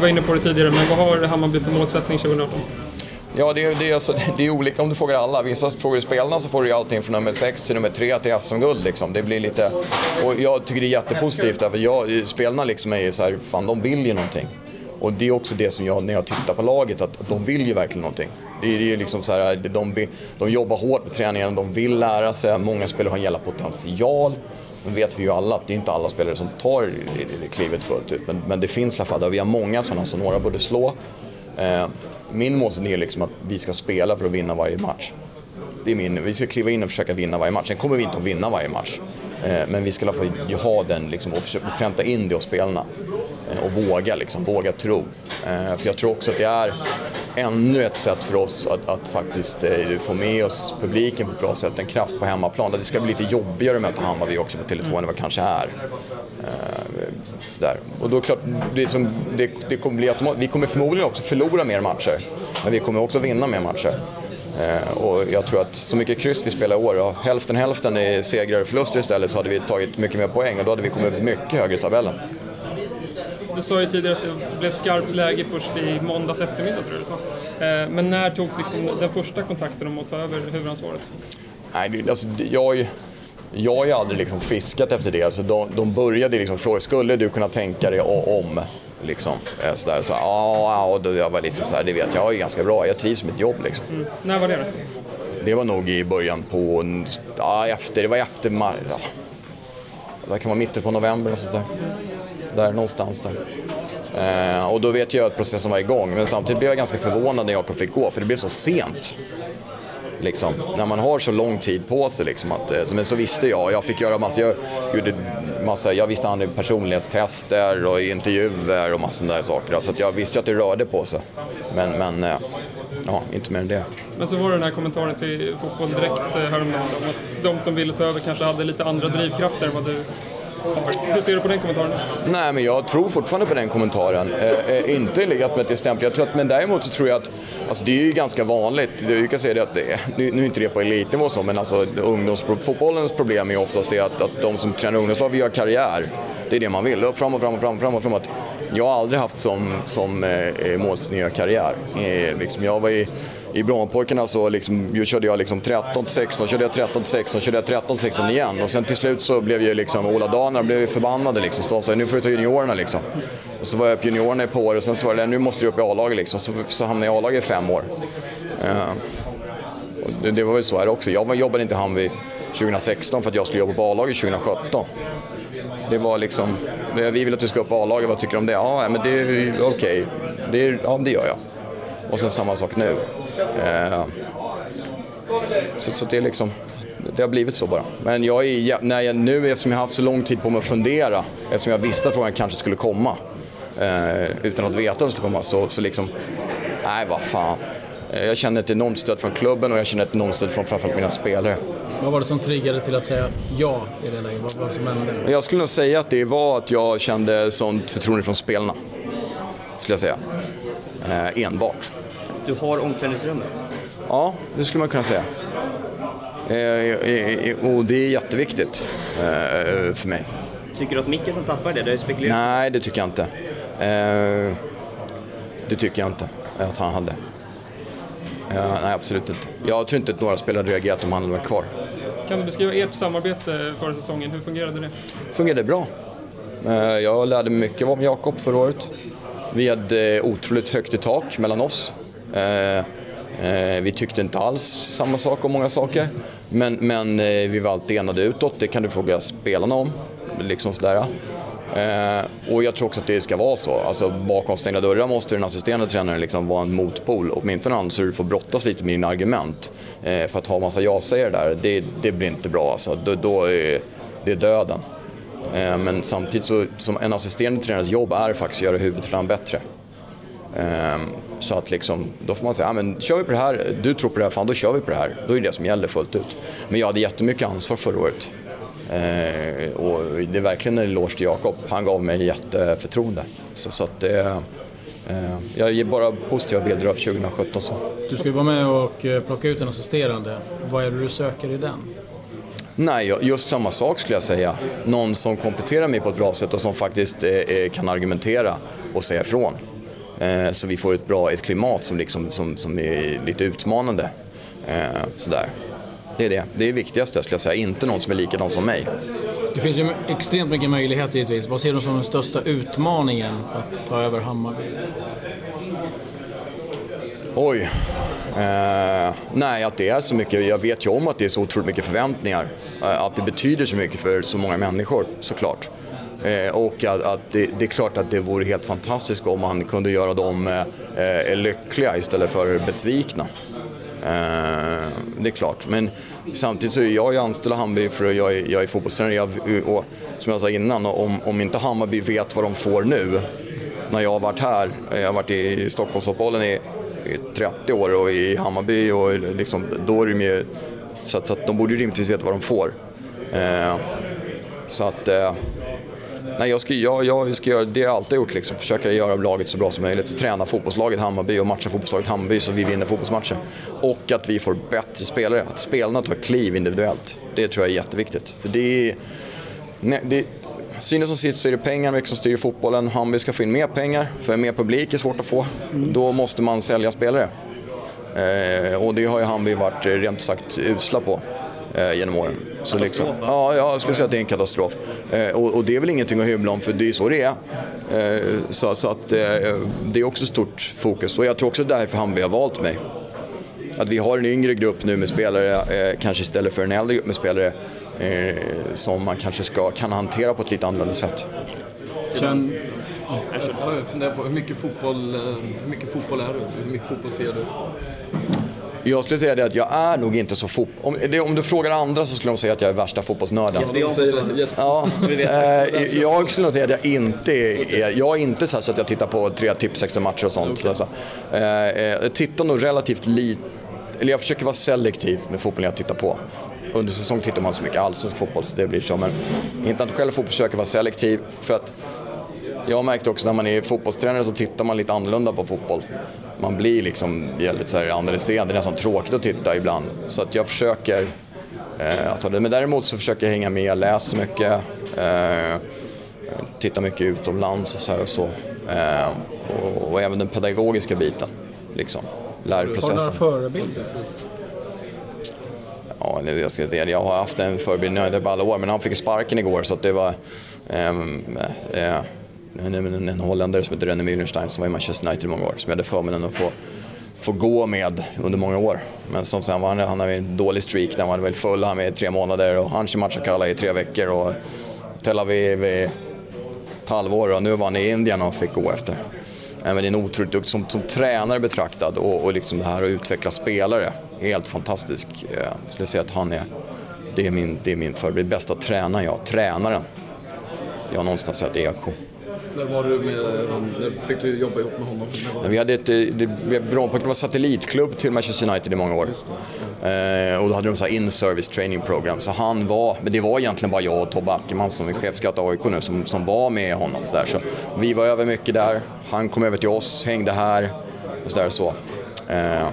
Du var inne på det tidigare, men vad har Hammarby för målsättning 2018? Ja, det är, det, är, alltså, det är olika om du frågar alla. Vissa frågar du spelarna så får du ju allting från nummer 6 till nummer 3 till SM-guld. Liksom. Det blir lite... Och jag tycker det är jättepositivt därför jag, spelarna liksom är så här, fan de vill ju någonting. Och det är också det som jag, när jag tittar på laget, att, att de vill ju verkligen någonting. Det är, det är liksom så här, de, de jobbar hårt på träningen, de vill lära sig, många spelare har en jävla potential. Men vet vi ju alla att det är inte alla spelare som tar klivet fullt ut. Men, men det finns i alla fall, vi har många sådana som några borde slå. Eh, min målsättning är liksom att vi ska spela för att vinna varje match. Det är min, vi ska kliva in och försöka vinna varje match. Sen kommer vi inte att vinna varje match. Eh, men vi ska i alla fall ha den liksom, och försöka pränta in det hos spelarna. Eh, och våga, liksom, våga tro. Eh, för jag tror också att det är ännu ett sätt för oss att, att faktiskt eh, få med oss publiken på ett bra sätt, en kraft på hemmaplan. Det ska bli lite jobbigare att möta Hammarby också på Tele2 än vad det kanske är. Eh, sådär. Och då klart, det, som, det, det kommer bli automat- Vi kommer förmodligen också förlora mer matcher, men vi kommer också vinna mer matcher. Eh, och jag tror att så mycket kryss vi spelar i år, och hälften hälften i segrar och förluster istället, så hade vi tagit mycket mer poäng och då hade vi kommit mycket högre i tabellen. Du sa ju tidigare att det blev skarpt läge först i måndags eftermiddag tror jag du sa. Eh, men när togs liksom den första kontakten om att ta över huvudansvaret? Nej, alltså, jag, jag har ju aldrig liksom fiskat efter det. Alltså, de, de började liksom fråga, skulle du kunna tänka dig om? Liksom, eh, så där, så, ja, och då jag var lite så här, det vet jag, jag är ganska bra, jag trivs med mitt jobb. Liksom. Mm. När var det då? Det var nog i början på, ja, efter, det var efter maj, ja. Det kan vara mitten på november och sånt där. Där någonstans där. Eh, och då vet jag att processen var igång, men samtidigt blev jag ganska förvånad när Jakob fick gå, för det blev så sent. Liksom, när man har så lång tid på sig. Liksom, att, eh, men så visste jag. Jag fick göra massa, jag, gjorde massa, jag visste han personlighetstester och intervjuer och massor där saker. Så jag visste att det rörde på sig. Men, men eh, ja, inte mer än det. Men så var det den här kommentaren till Fotboll Direkt eh, häromdagen om att de som ville ta över kanske hade lite andra drivkrafter än vad du hur ser du på den kommentaren? Nej, men jag tror fortfarande på den kommentaren. Eh, eh, inte legat med ett stämpel. Jag tror att, men däremot så tror jag att, alltså det är ju ganska vanligt, du kan säga det att, det, nu, nu är inte det på elitnivå så, men alltså ungdomsfotbollens problem är oftast det att, att de som tränar ungdomslag vill göra karriär. Det är det man vill, Fram och fram och fram och fram och framåt. Jag har aldrig haft som, som eh, eh målsnö att göra karriär. Eh, liksom, jag var i i Brommapojkarna så liksom, körde jag liksom 13 16, körde jag 13 16, körde jag 13 16 igen. Och sen till slut så blev ju liksom Ola Danar blev förbannade liksom. Så sa nu får du ta juniorerna liksom. Och så var jag på juniorerna i ett par år och sen så var det nu måste du upp i A-laget liksom. Så, så hamnade jag i A-laget i fem år. Uh, det, det, var väl så här också. Jag jobbade inte i Hammarby 2016 för att jag skulle jobba på A-laget 2017. Det var liksom, vi vill att du ska upp på A-laget, vad tycker du om det? Ja, men det är okej. Okay. ja, det gör jag. Och sen samma sak nu. Eh, så, så det är liksom, det har blivit så bara. Men jag är, när jag, nu eftersom jag har haft så lång tid på mig att fundera, eftersom jag visste att frågan kanske skulle komma, eh, utan att veta att den skulle komma, så, så liksom, nej vad fan. Eh, jag känner ett enormt stöd från klubben och jag känner ett enormt stöd från framförallt mina spelare. Vad var det som triggade till att säga ja i det läget? Vad var det som hände? Jag skulle nog säga att det var att jag kände sånt förtroende från spelarna. Skulle jag säga. Eh, enbart. Du har omklädningsrummet? Ja, det skulle man kunna säga. Eh, och det är jätteviktigt eh, för mig. Tycker du att Mickelson tappar det? Det spekulerat. Nej, det tycker jag inte. Eh, det tycker jag inte att han hade. nej, absolut inte. Jag tror inte att några spelare hade reagerat om han hade varit kvar. Kan du beskriva ert samarbete förra säsongen? Hur fungerade det? Det fungerade bra. Jag lärde mig mycket om Jakob förra året. Vi hade otroligt högt i tak mellan oss. Eh, eh, vi tyckte inte alls samma sak om många saker. Men, men eh, vi var alltid enade utåt, det kan du fråga spelarna om. Liksom sådär. Eh, och jag tror också att det ska vara så. Alltså, bakom stängda dörrar måste den assisterande tränaren liksom vara en motpol. Åtminstone annars så du får brottas lite med dina argument. Eh, för att ha massa ja-sägare där, det, det blir inte bra. Alltså. Då, då är det döden. Eh, men samtidigt så, som en assisterande tränares jobb är faktiskt att göra huvudtränaren bättre. Ehm, så att liksom, då får man säga, ja, men kör vi på det här, du tror på det här, fan då kör vi på det här. Då är det det som gäller fullt ut. Men jag hade jättemycket ansvar förra året. Eh, och det är verkligen en eloge till Jakob. Han gav mig jätteförtroende. Så, så att det, eh, jag ger bara positiva bilder av 2017. Så. Du ska ju vara med och plocka ut en assisterande. Vad är det du söker i den? Nej, just samma sak skulle jag säga. Någon som kompletterar mig på ett bra sätt och som faktiskt eh, kan argumentera och säga ifrån. Eh, så vi får ett bra ett klimat som, liksom, som, som är lite utmanande. Eh, sådär. Det är det. Det är det viktigaste skulle jag säga. Inte någon som är likadan som mig. Det finns ju extremt mycket möjligheter givetvis. Vad ser du som den största utmaningen att ta över Hammarby? Oj. Eh, nej, att det är så mycket. Jag vet ju om att det är så otroligt mycket förväntningar. Eh, att det betyder så mycket för så många människor, såklart. Eh, och att, att det, det, är klart att det vore helt fantastiskt om man kunde göra dem eh, eh lyckliga istället för besvikna. Eh, det är klart. Men samtidigt så är jag anställd av Hammarby för jag är, jag är fotbollstränare. och som jag sa innan, om, om inte Hammarby vet vad de får nu, när jag har varit här, jag har varit i Stockholmsfotbollen i 30 år och i Hammarby och liksom, då är de ju, så att, så att de borde ju rimligtvis veta vad de får. Eh, så att eh, Nej, jag ska, jag, jag ska göra det jag alltid gjort, liksom. försöka göra laget så bra som möjligt. Träna fotbollslaget Hammarby och matcha fotbollslaget Hammarby så vi vinner fotbollsmatcher. Och att vi får bättre spelare, att spelarna tar kliv individuellt. Det tror jag är jätteviktigt. För det är, nej, det, Synes som sist så är det pengar mycket som styr fotbollen. Hammarby ska få in mer pengar, för mer publik är svårt att få. Mm. Då måste man sälja spelare. Eh, och det har ju Hammarby varit rent sagt usla på eh, genom åren. Så liksom, ja, jag skulle säga att det är en katastrof. Eh, och, och, det är väl ingenting att hymla om för det är så det är. Eh, så, så att, eh, det är också stort fokus och jag tror också därför Hammarby har valt mig. Att vi har en yngre grupp nu med spelare, eh, kanske istället för en äldre grupp med spelare eh, som man kanske ska, kan hantera på ett lite annorlunda sätt. Känn, jag funderar på hur mycket, fotboll, eh, hur mycket fotboll är du? Hur mycket fotboll ser du? Jag skulle säga det att jag är nog inte så fot... Om, om, du frågar andra så skulle de säga att jag är värsta fotbollsnörden. Ja, eh, jag skulle nog säga att jag inte är... Jag är inte så att jag tittar på tre tips matcher och sånt. Okay. Eh, jag tittar nog relativt lite... Eller jag försöker vara selektiv med fotbollen jag tittar på. Under säsong tittar man så mycket allsvensk fotboll så det blir så. Men internationell fotboll försöker vara selektiv för att jag märkte också när man är fotbollstränare så tittar man lite annorlunda på fotboll. Man blir liksom väldigt så här analyserad, det är nästan tråkigt att titta ibland. Så att jag försöker eh, att ta det. Men däremot så försöker jag hänga med, läsa mycket, eh, titta mycket utomlands och så. Här och, så. Eh, och, och, även den pedagogiska biten, liksom. lärprocessen. Har du några förebilder? Ja, jag, ska, jag har haft en förebild i alla år, men han fick sparken igår så att det var... Um, uh, en, en holländare som heter René Mühlenstein som var i Manchester United i många år, som jag hade förmånen att få, få gå med under många år. Men som sen var han, han hade en dålig streak när han var väl full han med tre månader och Hanshi Machakala i tre veckor och Tel Aviv i ett halvår och nu var han i Indien och fick gå efter. Men det är en otroligt duktig, som, som tränare betraktad och, och liksom det här att utveckla spelare, helt fantastisk. Jag skulle säga att han är, det är min, det är min förebild, bästa tränaren jag, tränaren. Jag har någonstans sett EK. När var du med När fick du jobba ihop med honom? Vi hade ett, det, Brommapojkarna var satellitklubb till Manchester United i många år. Eh, och då hade de så in-service training program. Så han var, men det var egentligen bara jag och Tobbe Ackerman som är chefscout AIK nu som, som var med honom. Så, där. så vi var över mycket där. Han kom över till oss, hängde här och så. Där, så. Eh,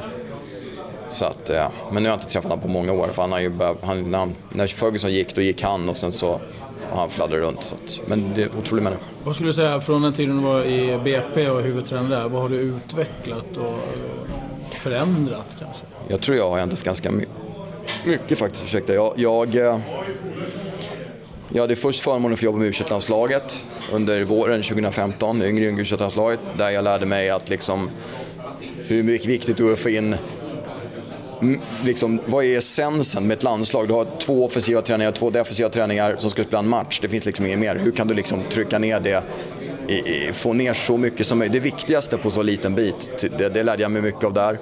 så att, ja. Men nu har jag inte träffat honom på många år. För han har ju börjat, han, när Ferguson gick, då gick han och sen så och han fladdrar runt. Så att, men det är en otrolig människa. Vad skulle du säga från den tiden du var i BP och huvudtränare där? Vad har du utvecklat och förändrat kanske? Jag tror jag har ändrats ganska mycket, mycket faktiskt. Ursäkta. Jag, jag, eh, jag hade först förmånen att få jobba med u landslaget under våren 2015, yngre u landslaget där jag lärde mig att liksom hur mycket viktigt det är att få in liksom, vad är essensen med ett landslag? Du har två offensiva träningar och två defensiva träningar som ska spela en match. Det finns liksom inget mer. Hur kan du liksom trycka ner det? I, i, få ner så mycket som möjligt. Det viktigaste på så liten bit. Det, det lärde jag mig mycket av där.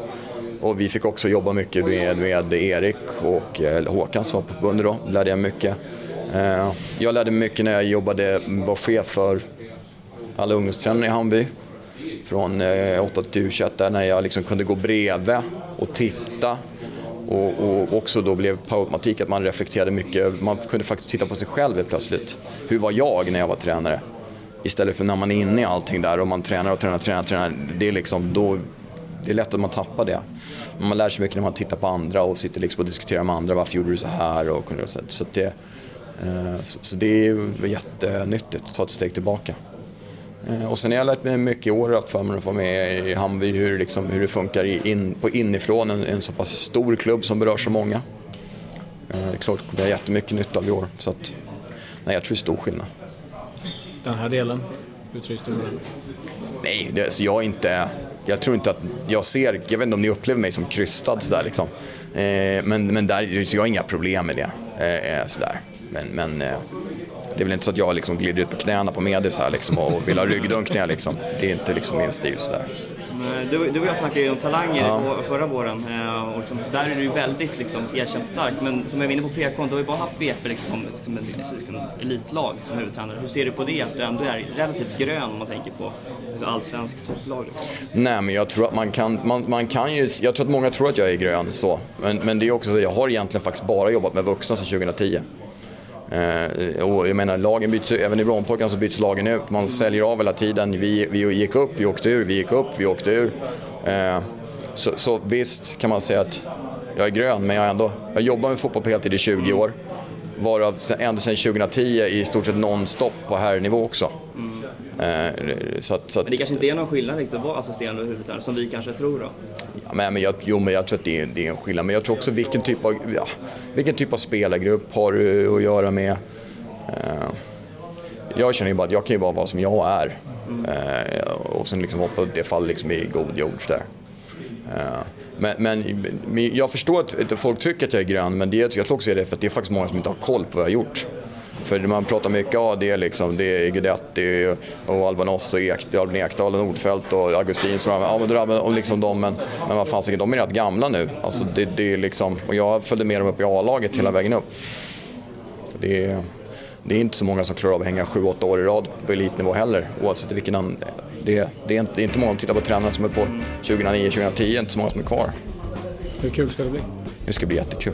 Och vi fick också jobba mycket med, med Erik och eh, Håkan som var på förbundet då. lärde jag mycket. Eh, jag lärde mig mycket när jag jobbade, var chef för alla ungdomstränare i Hammarby från eh, 8 till 21 där när jag liksom kunde gå bredvid och titta. Och, och också då blev per automatik att man reflekterade mycket, man kunde faktiskt titta på sig själv plötsligt. Hur var jag när jag var tränare? Istället för när man är inne i allting där och man tränar och tränar, tränar, tränar. Det är liksom då, det är lätt att man tappar det. Man lär sig mycket när man tittar på andra och sitter liksom och diskuterar med andra. Varför gjorde du så här? Och, så, det, eh, så det är jättenyttigt att ta ett steg tillbaka. Eh, och sen har jag lärt mig mycket i år, haft förmånen att vara med i Hammarby, hur, liksom, hur det funkar in, på inifrån en, en så pass stor klubb som berör så många. Eh, det är klart det kommer jag jättemycket nytta av i år. Så att, nej, jag tror det är stor skillnad. Den här delen, hur trivs du med den? Nej, det, alltså jag är inte... Jag tror inte att jag ser... Jag vet inte om ni upplever mig som krystad sådär liksom. Eh, men, men där, så jag har inga problem med det. Eh, eh sådär. Men, men eh, det är väl inte så att jag liksom glider ut på knäna på Medis här liksom och vill ha ryggdunkningar liksom. Det är inte liksom min stil sådär. Du, du och jag snackade ju om talanger ja. förra våren eh, och liksom, där är du ju väldigt liksom, erkänt stark. Men som jag var inne på PK, du har ju bara haft BP liksom, som ett liksom, elitlag som huvudtränare. Hur ser du på det, att du ändå är relativt grön om man tänker på alltså, allsvenskt topplag? Nej, men jag tror att man kan, man, man kan ju, jag tror att många tror att jag är grön så. Men, men det är också så, jag har egentligen faktiskt bara jobbat med vuxna sedan 2010. Eh, och jag menar, lagen byts, även i Brommapojkarna så byts lagen ut. Man säljer av hela tiden. Vi, vi gick upp, vi åkte ur, vi gick upp, vi åkte ur. Eh, så, så, visst kan man säga att jag är grön, men jag, ändå, jag jobbar med fotboll på heltid i 20 år. Varav ända sedan 2010 i stort sett nonstop på herrnivå också. Mm. Eh, så att, så att, men det kanske inte är någon skillnad riktigt att vara assisterande huvudtränare som vi kanske tror då? Ja, men, men jag, jo, men jag tror att det är, det är en skillnad. Men jag tror också vilken typ av, ja, vilken typ av spelargrupp har du att göra med? Eh, jag känner ju bara att jag kan ju bara vara som jag är. Eh, och sen liksom hoppa det faller liksom i god jord där. Eh, men, men, jag förstår att folk tycker att jag är grön, men det, jag tror också det är för att det är faktiskt många som inte har koll på vad jag har gjort. För man pratar mycket, ja det är liksom, det är Guidetti och Albanos och Ek, Albin Ekdal och Nordfeldt och Augustin som ja men drabbar om liksom dem, men, men vad fan, de är rätt gamla nu. Alltså det, det är liksom, och jag följde med dem upp i A-laget hela vägen upp. Det är, det är inte så många som klarar av att hänga 7-8 år i rad på elitnivå heller, oavsett vilken det, det, är inte, det är inte många som tittar på tränare som är på 2009-2010, det är inte så många som är kvar. Hur kul ska det bli? Det ska bli jättekul.